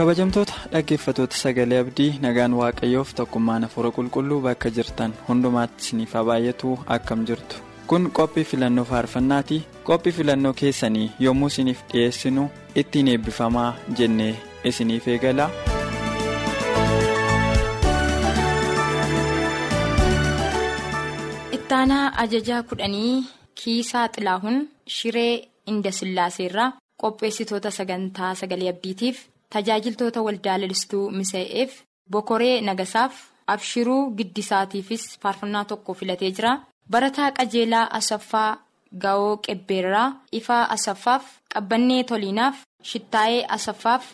Kabajamtoota dhaggeeffatoota sagalee abdii nagaan waaqayyoof tokkummaan hafuura qulqulluu bakka jirtan hundumaatti isiniif baay'atu akkam jirtu kun qophii filannoo faarfannaati qophii filannoo keessanii yommuu isiniif dhiyeessinu ittiin eebbifamaa jennee isiniif eegala. ittaanaa ajajaa kudhanii kiisaa xilaahun shiree indasillaaseerraa qopheessitoota sagantaa sagalee abdiitiif. Tajaajiltoota waldaa lalistuu misa'eef bokoree nagasaaf abshiruu giddisaatiifis faarfannaa tokko filatee jira barataa qajeelaa asaffaa ga'oo qebbeerraa ifaa asaffaaf qabbannee toliinaaf shittaayee asaffaaf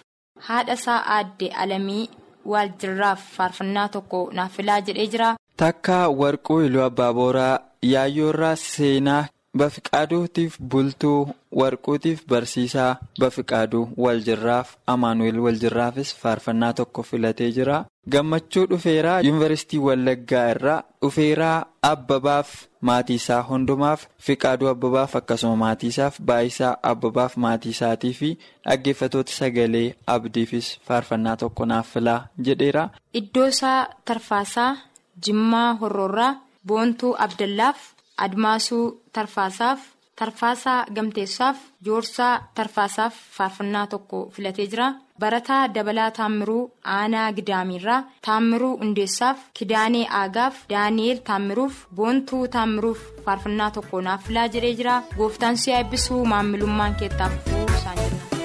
haadha isaa aadde alamii waaljirraaf faarfannaa tokko naaf filaa jedhee jira. takka warquu iluu abbaaboraa yaayyoorraa seenaa. Bafiqaaduutiif bultuu warquutiif barsiisaa bafiqaaduu waljirraaf amaanu'eel waljirraafis faarfannaa tokko filatee jira gammachuu dhufeeraa yuunivarsiitii wallaggaa irraa dhufeeraa abbabaaf maatiisaa hundumaaf fiqaaduu abbabaaf akkasuma maatiisaaf baayisaa abbabaaf maatiisaatii fi dhaggeeffatoota sagalee abdiifis faarfannaa tokko naaf filaa jedheera. iddoosaa tarfaasaa jimmaa horroorraa boontuu abdallaaf. Admaasuu tarfaasaaf tarfaasaa gamteessaaf joorsaa tarfaasaaf faarfannaa tokko filatee jira barataa dabalaa taammiruu aanaa gidaamiirraa taammiruu hundeessaaf kidaanee aagaaf daani'eel taammiruuf boontuu taammiruuf faarfannaa tokko naaf filaa jedhee jira gooftaan si'a eebbisuu maammilummaan keettaaf fufuu isaan jenna.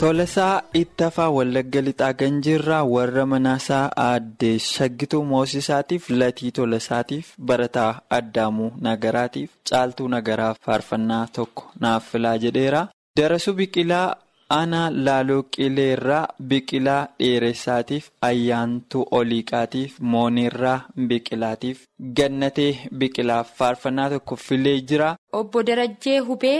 Tolasaa Ittafaa Wallagga Lixaa Ganjiirraa warra manaasaa aadde Shaggituu Moosisaatiif Latii Tolasaatiif Barataa Addaamuu Nagaraatiif Caaltuu Nagaraa faarfannaa tokko naaf filaa jedheera. Darasuu Biqilaa Aanaa Laaloo Qileerraa Biqilaa Dheeressaatiif Ayyaantuu Oliiqaatiif Mooniirraa Biqilaatiif Gannatee Biqilaaf faarfannaa tokko filee jira. Obbo Darajjee Hubee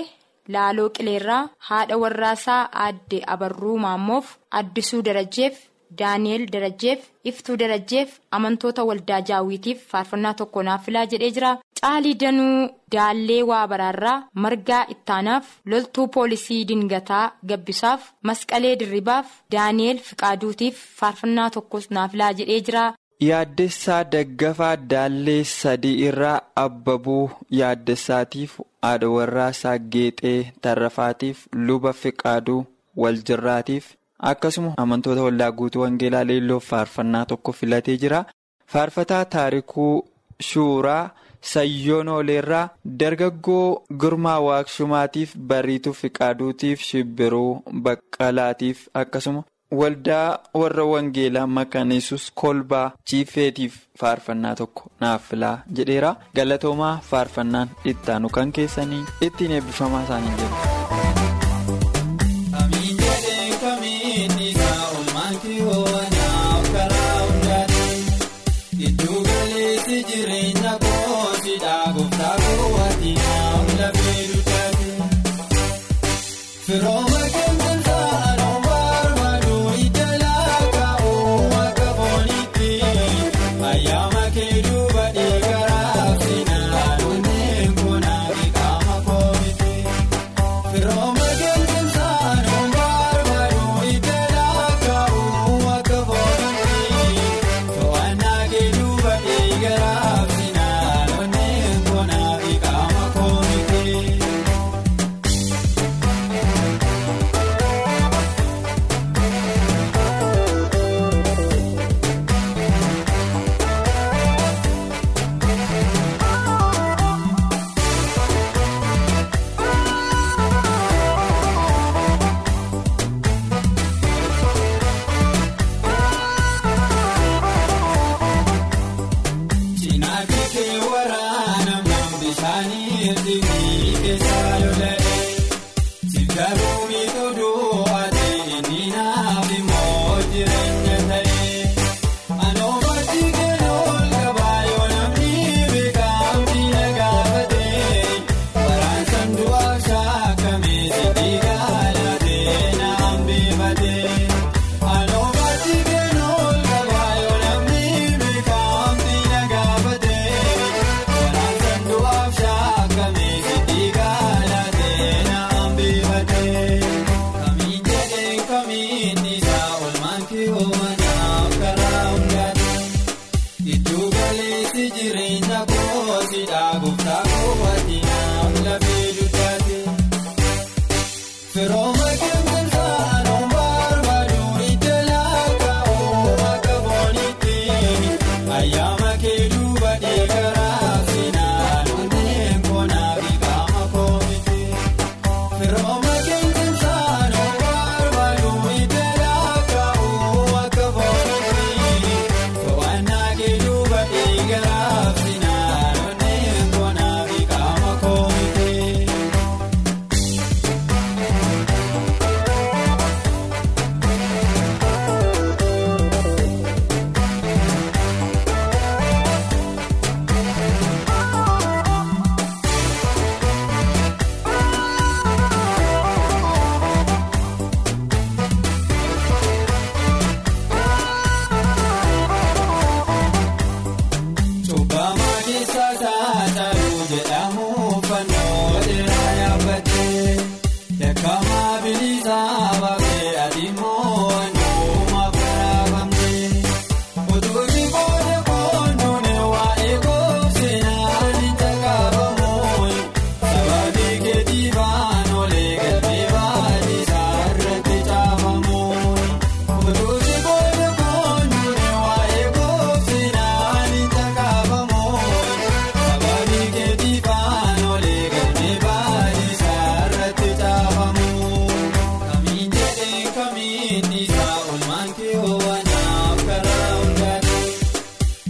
Laaloo Qileerraa haadha warraasaa aadde Abarruu Maammoof Addisuu Darajjeef Daani'eel Darajjeef Iftuu Darajjeef amantoota waldaa jaawwiitiif faarfannaa tokko naaf filaa jedhee jira. Caalii Danuu Daallee waa baraarraa margaa ittaanaaf loltuu poolisii dingataa gabbisaaf masqalee dirribaaf Daani'eel Fiqaaduutiif faarfannaa tokkos naaf filaa jedhee jira. Yaaddessaa Daggafaa Daallee sadii irraa Abbabuu Yaaddessaatiif haadha warraasaa Geexee Tarrafaatiif luba Fiqaaduu Waljirraatiif akkasuma amantoota waldaa guutuu Wangeelaa Leelloof faarfannaa tokko filatee jira. Faarfataa Taarikuu Shuuraa Sayyoon Ooleerraa dargaggoo Girmaa Waaqshumaatiif Bariituu Fiqaaduutiif Shibbiruu Baqqalaatiif akkasuma. Waldaa warra Wangeelaa Makaneessus Kolbaa Chiifeetiif faarfannaa tokko naaf filaa jedheera. Galatoomaa faarfannaan ittaanu kan keessanii ittiin eebbifamaa isaanii jedhu.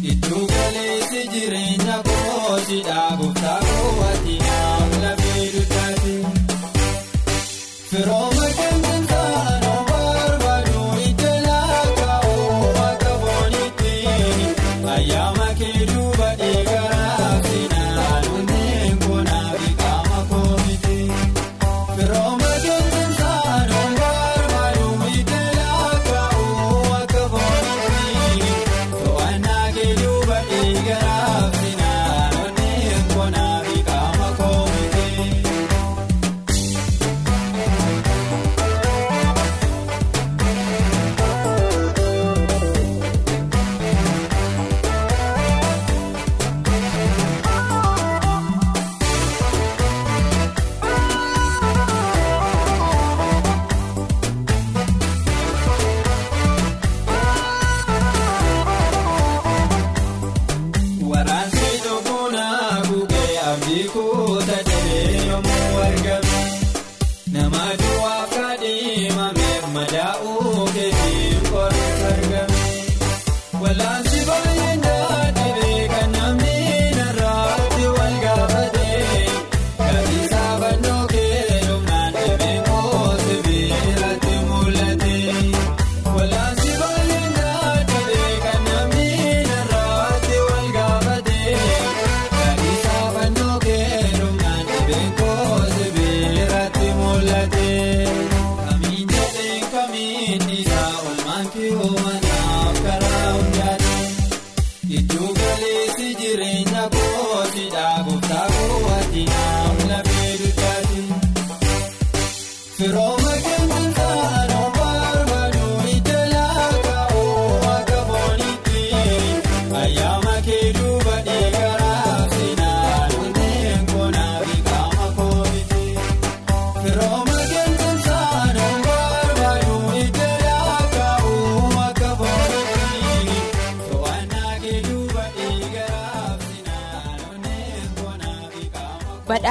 Giddu galeessi jireenya kooti dhaabuuf.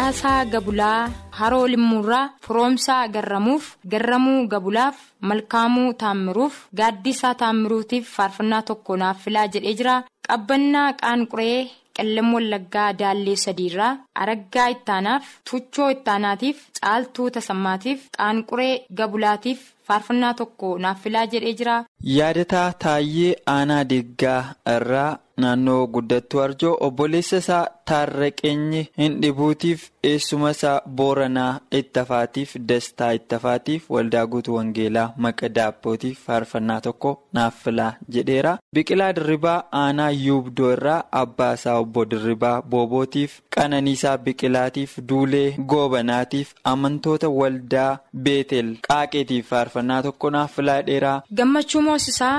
Badhaasaa Gabulaa Haroo Limmuurraa Firoomsaa Garramuuf Garramuu Gabulaaf Malkaamuu Taammiruuf Gaaddisaa Taammiruutiif faarfannaa tokko naaf filaa jedhee jira. Qabbannaa Qaanquree Qellem Wallaggaa Daallee Sadiirraa Araggaa Ittaanaaf Tuchoo Ittaanaatiif Caaltuu Tasammaatiif Qaanquree Gabulaatiif faarfannaa tokko naaf filaa jedhee jira. Yaadataa Taayyee Aanaa Deeggaa irraa naannoo guddattuu arjoo obboleessa isaa taarraqeenyi hin dhibuutiif eessuma isaa booranaa ittafaatiif dastaa ittafaatiif waldaa guutuu wangeelaa maqa daabbootiif faarfannaa tokko naaf filaa jedheera. Biqilaa dirribaa aanaa yuubdoo irraa abbaa isaa obbo dirribaa boobootiif qananiisaa biqilaatiif duulee goobanaatiif amantoota waldaa beetel qaaqeetiif faarfannaa tokko naaf filaa dheeraa. Gammachuu moosisaa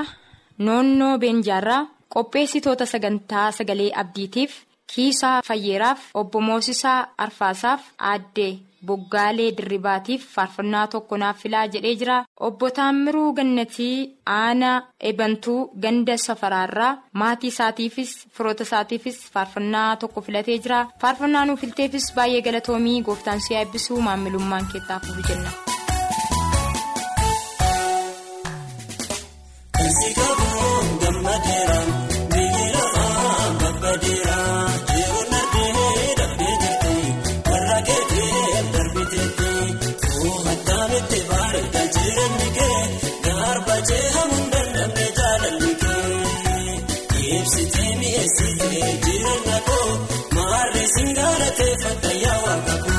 noonnoo beenjaarraa qopheessitoota sagantaa sagalee abdiitiif kiisaa fayyeeraaf obbo moosisaa arfaasaaf aaddee boggaalee dirribaatiif faarfannaa tokko naaf filaa jedhee jira obbo taammiruu gannatii aanaa ebantuu ganda safaraarraa maatii isaatiifis firoota isaatiifis faarfannaa tokko filatee jira faarfannaa nuuf filteefis baay'ee galatoomii gooftaan si eebbisuu maamilummaan keettaafuuf jenna. Sitee mi'eessitee jireenya koo maarree singaara ta'e fakkaayaa waan qabu.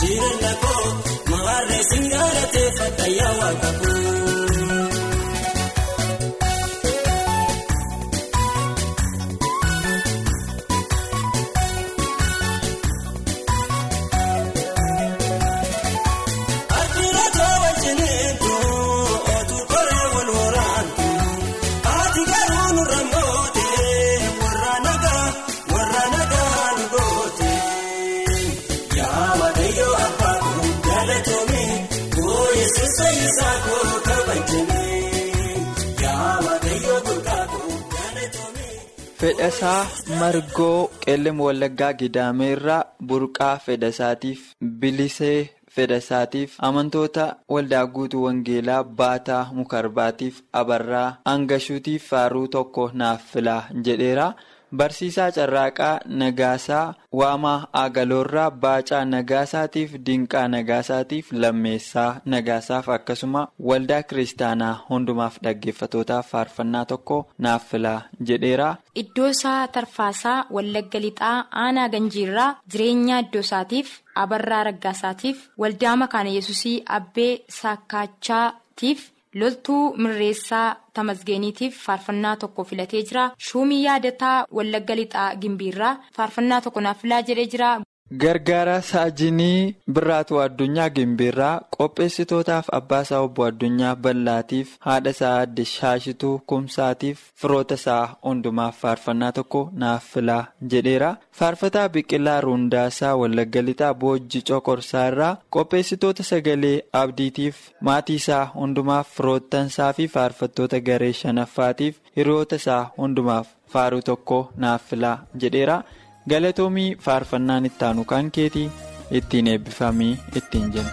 Jireenya koo maarree singaalatee fayyaa waaqa koo. Fedhasaa margoo qeellam wallaggaa gidaameerraa burqaa fedhasaatiif bilisee fedhasaatiif amantoota waldaa guutuu wangeelaa baataa mukarbaatiif abarraa hangashuutiif faaruu tokko naaf filaa jedheera. Barsiisaa Carraaqaa Nagaasaa Waamaa Agaloorraa Baacaa Nagaasaatiif Dinqaa Nagaasaatiif Lammeessaa Nagaasaaf akkasuma waldaa kiristaanaa hundumaaf dhaggeeffatootaaf faarfannaa tokko naaf filaa jedheera. Iddoo isaa Tarfaasaa Wallagga Lixaa Aanaa Ganjiirraa jireenyaa iddoo isaatiif Abarraa Raggaasaatiif waldaa Makaana Yesusii Abbee Saakkachaatiif loltuu mirreessaa Tamasgeeniitiif faarfannaa tokko filatee jira. Shuumii yaadataa Wallagga Lixaa Gimbiirraa faarfannaa tokko naaf filaa jedhee jira. Gargaara Saajinii Birraatu Addunyaa Gimbiirraa qopheessitootaaf abbaasaa obbo Addunyaa Ballaatiif haadha isaa adde Shaashituu Kumsaatiif firoota isaa hundumaaf faarfannaa tokko naaf filaa jedheera. Faarfataa Biqilaa Ruundaasaa Wallagga Lixaa Boojji Coqorsaa irraa qopheessitoota sagalee abdiitiif maatii isaa hundumaaf firoottansaa fi faarfattoota garee shanaffaatiif hiriyoota isaa hundumaaf faaruu tokko naaf filaa jedheera. Galatoomii faarfannaan ittaanu kan keetii ittiin eebbifamii ittiin jenna.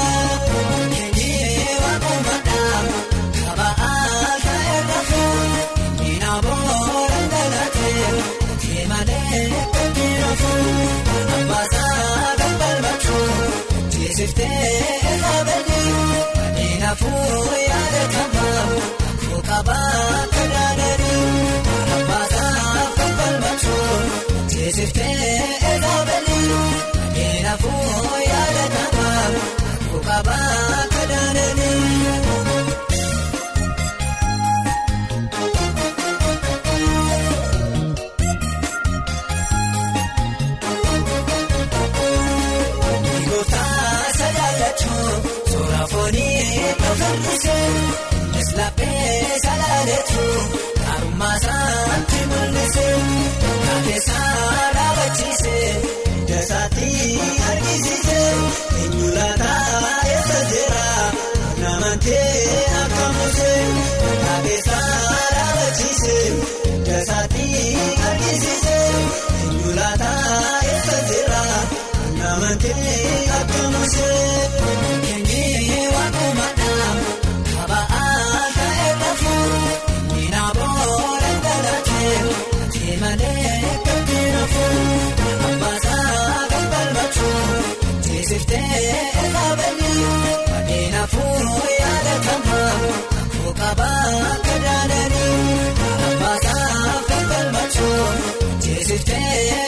hafuu yaadatamaa koo qabaa kadaadanii abbaasaa kan balbachuu teessiftee Laphee salaaleetu harmaasaatti mul'ise kaafesaa dhaabachiise dasaatti argisiise eenyulaataa eessa jira namantee akka muuse kaafesaa dhaabachiise dasaatti argisiise eenyulaataa eessa jira namantee akka muuse kabaa kadhaadhanii abbaa saafee galmachuun jeesiftee.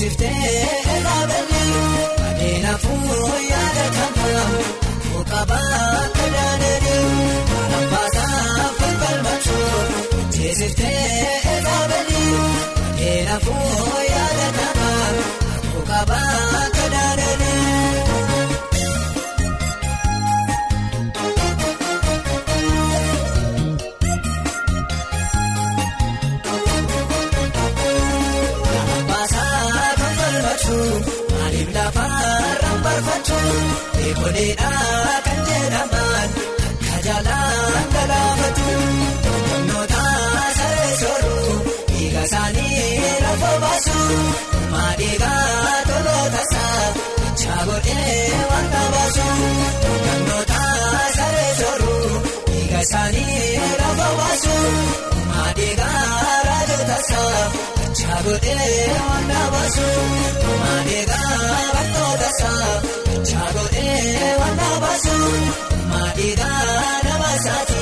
beeksifte. godhee eh, eh, wanta baasu eh, kumaan eegaa bakkoota isaa Bichaa godhee wanta baasu kumaan eegaa nama isaati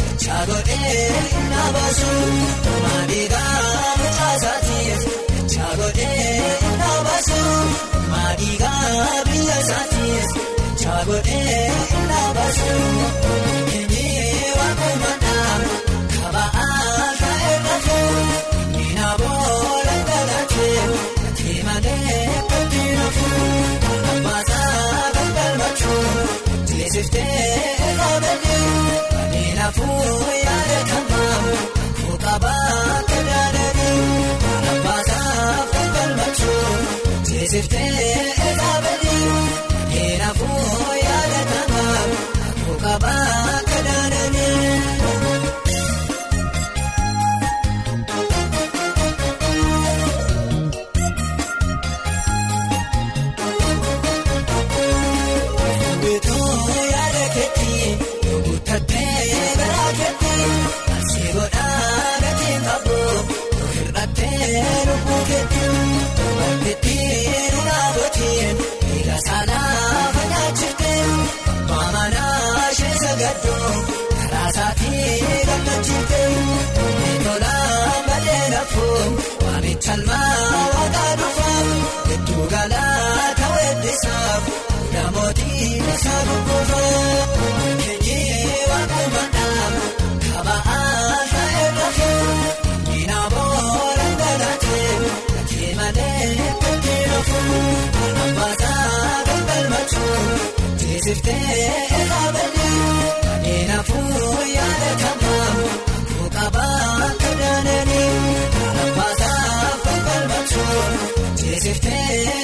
Bichaa godhee wanta baasu kumaan eegaa mucaa isaati Bichaa godhee wanta baasu kumaan eegaa biyya isaati Bichaa godhee wanta baasu. Siftee dhaabanii ani lafuu yaada kamaamu fuuqabaa akka daadanii baasaa fi galmachuun siftee. Siftee dhaabannee eenafuu yaada kamaamu mukaabaa akka daananii baasaaf balbalchuun siftee.